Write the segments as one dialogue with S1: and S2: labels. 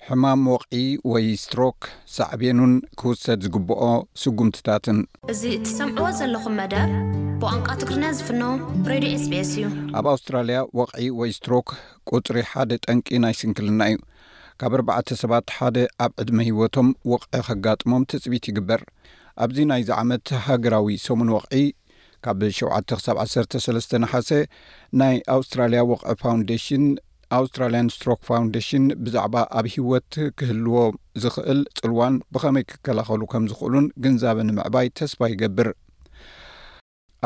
S1: ሕማም ወቕዒ ወይ ስትሮክ፣ ሳዕቤኑን ክውሰድ ዝግብኦ ስጉምትታትን።
S2: እዚ እትሰምዕዎ ዘለኹም መደብ ብቋንቋ ትግርኛ ዝፍኖ ሬድዮ ኤስቢኤስ እዩ።
S1: ኣብ ኣውስትራልያ ወቕዒ ወይ ስትሮክ ቁጽሪ ሓደ ጠንቂ ናይ ስንክልና እዩ። ካብ ኣርባዕተ ሰባት ሓደ ኣብ ዕድመ ህይወቶም ወቕዒ ከጋጥሞም ትጽቢት ይግበር። ኣብዚ ናይዚ ዓመት ሃገራዊ ሰሙን ወቕዒ፣ ካብ ሸውዓተ ክሳብ ዓሰርተ ሰለስተ ነሓሰ ናይ ኣውስትራልያ ወቕዒ ፋውንዴሽን ኣውስትራልያን ስትሮክ ፋውንዴሽን ብዛዕባ ኣብ ሂወት ክህልዎ ዝኽእል ጽልዋን ብኸመይ ክከላኸሉ ከም ዝኽእሉን ግንዛበ ንምዕባይ ተስፋ ይገብር።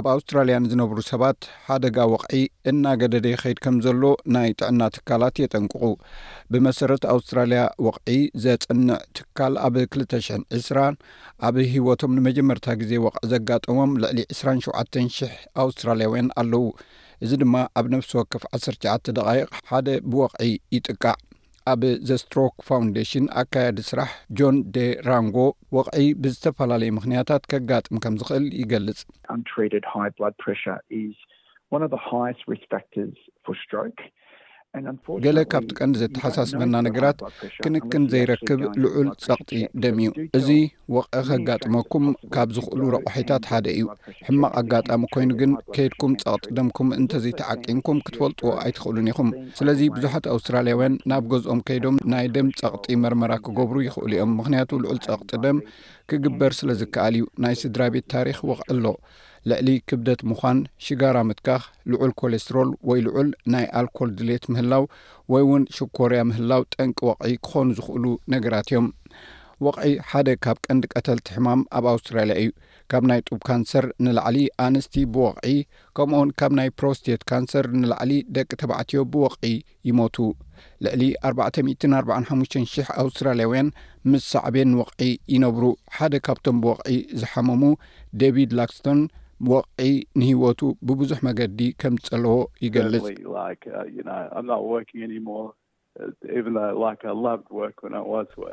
S1: ኣብ ኣውስትራልያ ንዝነብሩ ሰባት ሓደጋ ወቕዒ እናገደደ ይኸይድ ከም ዘሎ ናይ ጥዕና ትካላት የጠንቅቑ። ብመሰረት ኣውስትራልያ ወቕዒ ዘጽንዕ ትካል ኣብ ክልተ ሽሕን ዕስራን ኣብ ህይወቶም ንመጀመርታ ግዜ ወቕዒ ዘጋጠሞም ልዕሊ ዕስራን ሸውዓተን ሽሕ ኣውስትራልያውያን ኣለዉ፣ እዚ ድማ ኣብ ነፍሲ ወከፍ ዓሰርተ ትሽዓተ ደቓይቕ ሓደ ብወቕዒ ይጥቃዕ። ኣብ ዘ ስትሮክ ፋውንዴሽን ኣካያዲ ስራሕ ጆን ደ ራንጎ፣ ወቕዒ ብዝተፈላለየ ምኽንያታት ከጋጥም ከም ዝኽእል ይገልጽ። ገለ ካብቲ ቀንዲ ዘተሓሳስበና ነገራት ክንክን ዘይረክብ ልዑል ጸቕጢ ደም እዩ። እዚ ወቕዒ ከጋጥመኩም ካብ ዝኽእሉ ረቋሒታት ሓደ እዩ። ሕማቕ ኣጋጣሚ ኮይኑ ግን ከይድኩም ጸቕጢ ደምኩም እንተዘይተዓቂንኩም ክትፈልጥዎ ኣይትኽእሉን ኢኹም። ስለዚ ብዙሓት ኣውስትራልያውያን ናብ ገዝኦም ከይዶም ናይ ደም ጸቕጢ መርመራ ክገብሩ ይኽእሉ እዮም፣ ምኽንያቱ ልዑል ጸቕጢ ደም ክግበር ስለ ዝከኣል እዩ። ናይ ስድራ ቤት ታሪኽ ወቕዒ ኣሎ። ልዕሊ ክብደት ምዃን፣ ሽጋራ ምትካኽ፣ ልዑል ኮሌስትሮል ወይ ልዑል ናይ ኣልኮል ድሌት ምህላው ወይ እውን ሽኮርያ ምህላው ጠንቂ ወቕዒ ክኾኑ ዝኽእሉ ነገራት እዮም። ወቕዒ ሓደ ካብ ቀንዲ ቀተልቲ ሕማም ኣብ ኣውስትራልያ እዩ። ካብ ናይ ጡብ ካንሰር ንላዕሊ ኣንስቲ ብወቕዒ ከምኡውን ካብ ናይ ፕሮስቴት ካንሰር ንላዕሊ ደቂ ተባዕትዮ ብወቕዒ ይሞቱ። ልዕሊ ኣርባዕተ ሚእትን ኣርባዓን ሓሙሽተን ሽሕ ኣውስትራልያውያን ምስ ሳዕቤን ወቕዒ ይነብሩ። ሓደ ካብቶም ብወቕዒ ዝሓመሙ ዴቪድ ላክስቶን፣ ወቕዒ ንህይወቱ ብብዙሕ መገዲ ከም ዝጸለዎ ይገልጽ።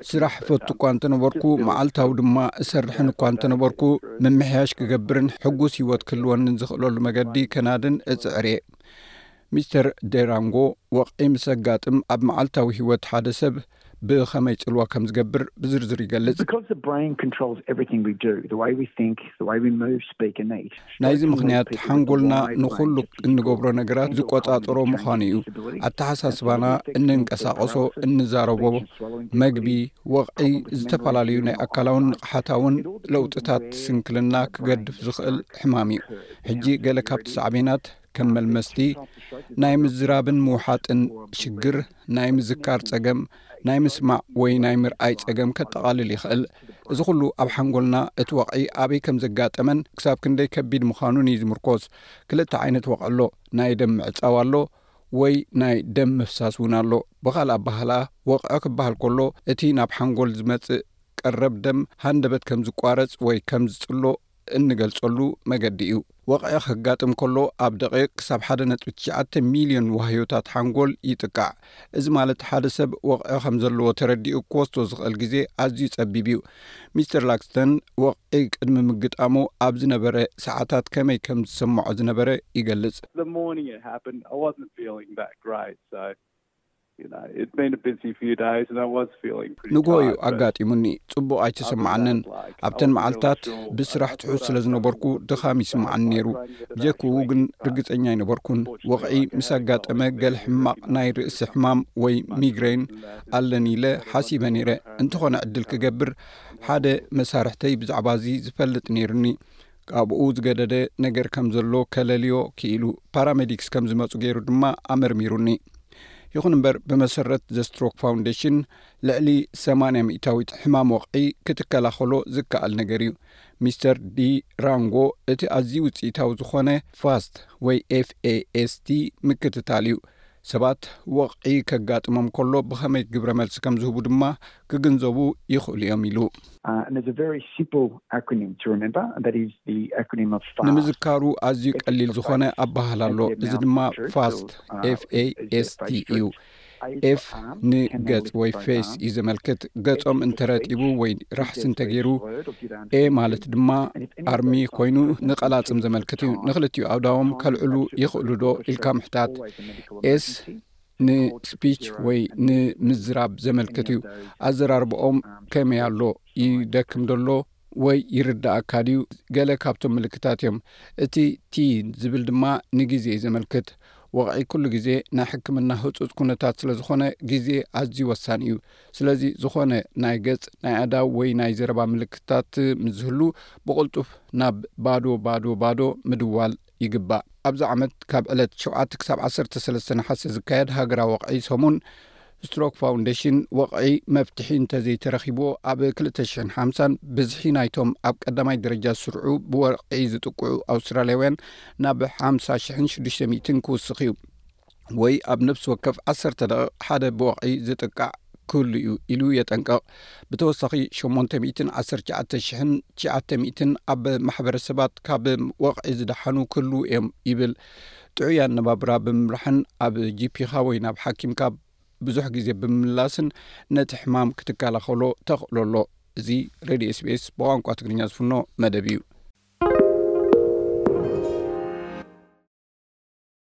S1: ስራሕ እፈቱ እኳ እንተ ነበርኩ፣ መዓልታዊ ድማ እሰርሕን እኳ እንተ ነበርኩ፣ ምምሕያሽ ክገብርን ሕጉስ ህይወት ክህልወንን ዝኽእለሉ መገዲ ከናድን እጽዕር እየ። ሚስተር ዴራንጎ፣ ወቕዒ ምስ ዘጋጥም ኣብ መዓልታዊ ህይወት ሓደ ሰብ ብኸመይ ጽልዋ ከም ዝገብር ብዝርዝር ይገልጽ። ናይዚ ምኽንያት ሓንጎልና ንዅሉ እንገብሮ ነገራት ዝቈጻጸሮ ምዃኑ እዩ። ኣተሓሳስባና፣ እንንቀሳቐሶ፣ እንዛረቦ፣ መግቢ፣ ወቕዒ፣ ዝተፈላለዩ ናይ ኣካላውን ንቕሓታውን ለውጥታት ስንክልና ክገድፍ ዝኽእል ሕማም እዩ። ሕጂ ገለ ካብቲ ሳዕቤናት ከም መልመስቲ ናይ ምዝራብን ምውሓጥን ሽግር፣ ናይ ምዝካር ጸገም፣ ናይ ምስማዕ ወይ ናይ ምርኣይ ጸገም ከጠቓልል ይኽእል። እዚ ዅሉ ኣብ ሓንጎልና እቲ ወቕዒ ኣበይ ከም ዘጋጠመን ክሳብ ክንደይ ከቢድ ምዃኑን እዩ ዝምርኰስ። ክልተ ዓይነት ወቕዒ ኣሎ፣ ናይ ደም ምዕጻው ኣሎ ወይ ናይ ደም ምፍሳስ እውን ኣሎ። ብኻልእ ኣበሃህላ፣ ወቕዒ ክበሃል ከሎ እቲ ናብ ሓንጎል ዝመጽእ ቀረብ ደም ሃንደበት ከም ዝቋረጽ ወይ ከም ዝጽሎ እንገልጸሉ መገዲ እዩ። ወቕዒ ከጋጥም ከሎ ኣብ ደቒቕ ክሳብ ሓደ ነጥቢ ትሽዓተ ሚልዮን ዋህዮታት ሓንጎል ይጥቃዕ። እዚ ማለት ሓደ ሰብ ወቕዒ ከም ዘለዎ ተረዲኡ ክወስዶ ዝኽእል ግዜ ኣዝዩ ጸቢብ እዩ። ሚስተር ላክስተን ወቕዒ ቅድሚ ምግጣሙ ኣብ ዝነበረ ሰዓታት ከመይ ከም ዝሰምዖ ዝነበረ ይገልጽ። ንግሆ እዩ ኣጋጢሙኒ ጽቡቕ ኣይተሰምዓንን ኣብተን መዓልትታት ብስራሕ ትሑዝ ስለ ዝነበርኩ ድኻም ይስምዓኒ ነይሩ ብጀክኡ ግን ርግጸኛ ኣይነበርኩን ወቕዒ ምስ ኣጋጠመ ገል ሕማቕ ናይ ርእሲ ሕማም ወይ ሚግሬን ኣለኒ ኢለ ሓሲበ ነይረ እንተኾነ ዕድል ክገብር ሓደ መሳርሕተይ ብዛዕባ እዚ ዝፈልጥ ነይሩኒ ካብኡ ዝገደደ ነገር ከም ዘሎ ከለልዮ ክኢሉ፣ ፓራሜዲክስ ከም ዝመጹ ገይሩ ድማ ኣመርሚሩኒ። ይኹን እምበር ብመሰረት ዘ ስትሮክ ፋውንዴሽን ልዕሊ ሰማንያ ሚእታዊት ሕማም ወቕዒ ክትከላኸሎ ዝከኣል ነገር እዩ። ሚስተር ዲ ራንጎ እቲ ኣዝዩ ውጽኢታዊ ዝኾነ ፋስት ወይ FAST ምክትታል እዩ። ሰባት ወቕዒ ከጋጥሞም ከሎ ብኸመይ ግብረ መልሲ ከም ዝህቡ ድማ ክግንዘቡ ይኽእሉ እዮም ኢሉ። ንምዝካሩ ኣዝዩ ቀሊል ዝኾነ ኣበሃህላ ኣሎ፣ እዚ ድማ ፋስት፣ FAST፣ እዩ። ኤፍ ንገጽ ወይ ፌስ እዩ ዘመልክት፣ ገጾም እንተ ረጢቡ ወይ ራሕሲ እንተ ገይሩ፣ ኤ ማለት ድማ ኣርሚ ኮይኑ ንቐላጽም ዘመልክት እዩ። ንኽልቲኡ ኣእዳዎም ከልዕሉ ይኽእሉዶ ኢልካ ምሕታት፣ ኤስ ንስፒች ወይ ንምዝራብ ዘመልክት እዩ ኣዘራርብኦም ከመይ ኣሎ ይደክም ደሎ ወይ ይርዳእካ ድዩ ገለ ካብቶም ምልክታት እዮም እቲ ቲ ዝብል ድማ ንግዜ እዩ ዘመልክት ወቕዒ ኩሉ ግዜ ናይ ሕክምና ህፁፅ ኩነታት ስለ ዝኾነ ግዜ ኣዝዩ ወሳኒ እዩ ስለዚ ዝኾነ ናይ ገፅ ናይ ኣዳው ወይ ናይ ዘረባ ምልክታት ምስዝህሉ ብቕልጡፍ ናብ ባዶ ባዶ ባዶ ምድዋል ይግባእ። ኣብዚ ዓመት ካብ ዕለት ሸውዓተ ክሳብ ዓሰርተ ሰለስተ ነሓሰ ዝካየድ ሃገራዊ ወቕዒ ሰሙን ስትሮክ ፋውንዴሽን ወቕዒ መፍትሒ እንተዘይተረኺብዎ ኣብ ክልተ ሽሕን ሓምሳን ብዝሒ ናይቶም ኣብ ቀዳማይ ደረጃ ዝስርዑ ብወቕዒ ዝጥቅዑ ኣውስትራልያውያን ናብ ሓምሳ ሽሕን ሽዱሽተ ሚእትን ክውስኽ እዩ። ወይ ኣብ ነፍሲ ወከፍ ዓሰርተ ደቕቕ ሓደ ብወቕዒ ዝጥቃዕ ክህሉ እዩ ኢሉ የጠንቅቕ ብተወሳኺ 819900 ኣብ ማሕበረሰባት ካብ ወቕዒ ዝደሓኑ ክህልው እዮም ይብል ጥዑይ ኣነባብራ ብምምራሕን ኣብ ጂፒካ ወይ ናብ ሓኪምካ ብዙሕ ግዜ ብምምላስን ነቲ ሕማም ክትከላኸሎ ተኽእሎ ኣሎ እዚ ሬድዮ ስቤስ ብቋንቋ ትግርኛ ዝፍኖ መደብ እዩ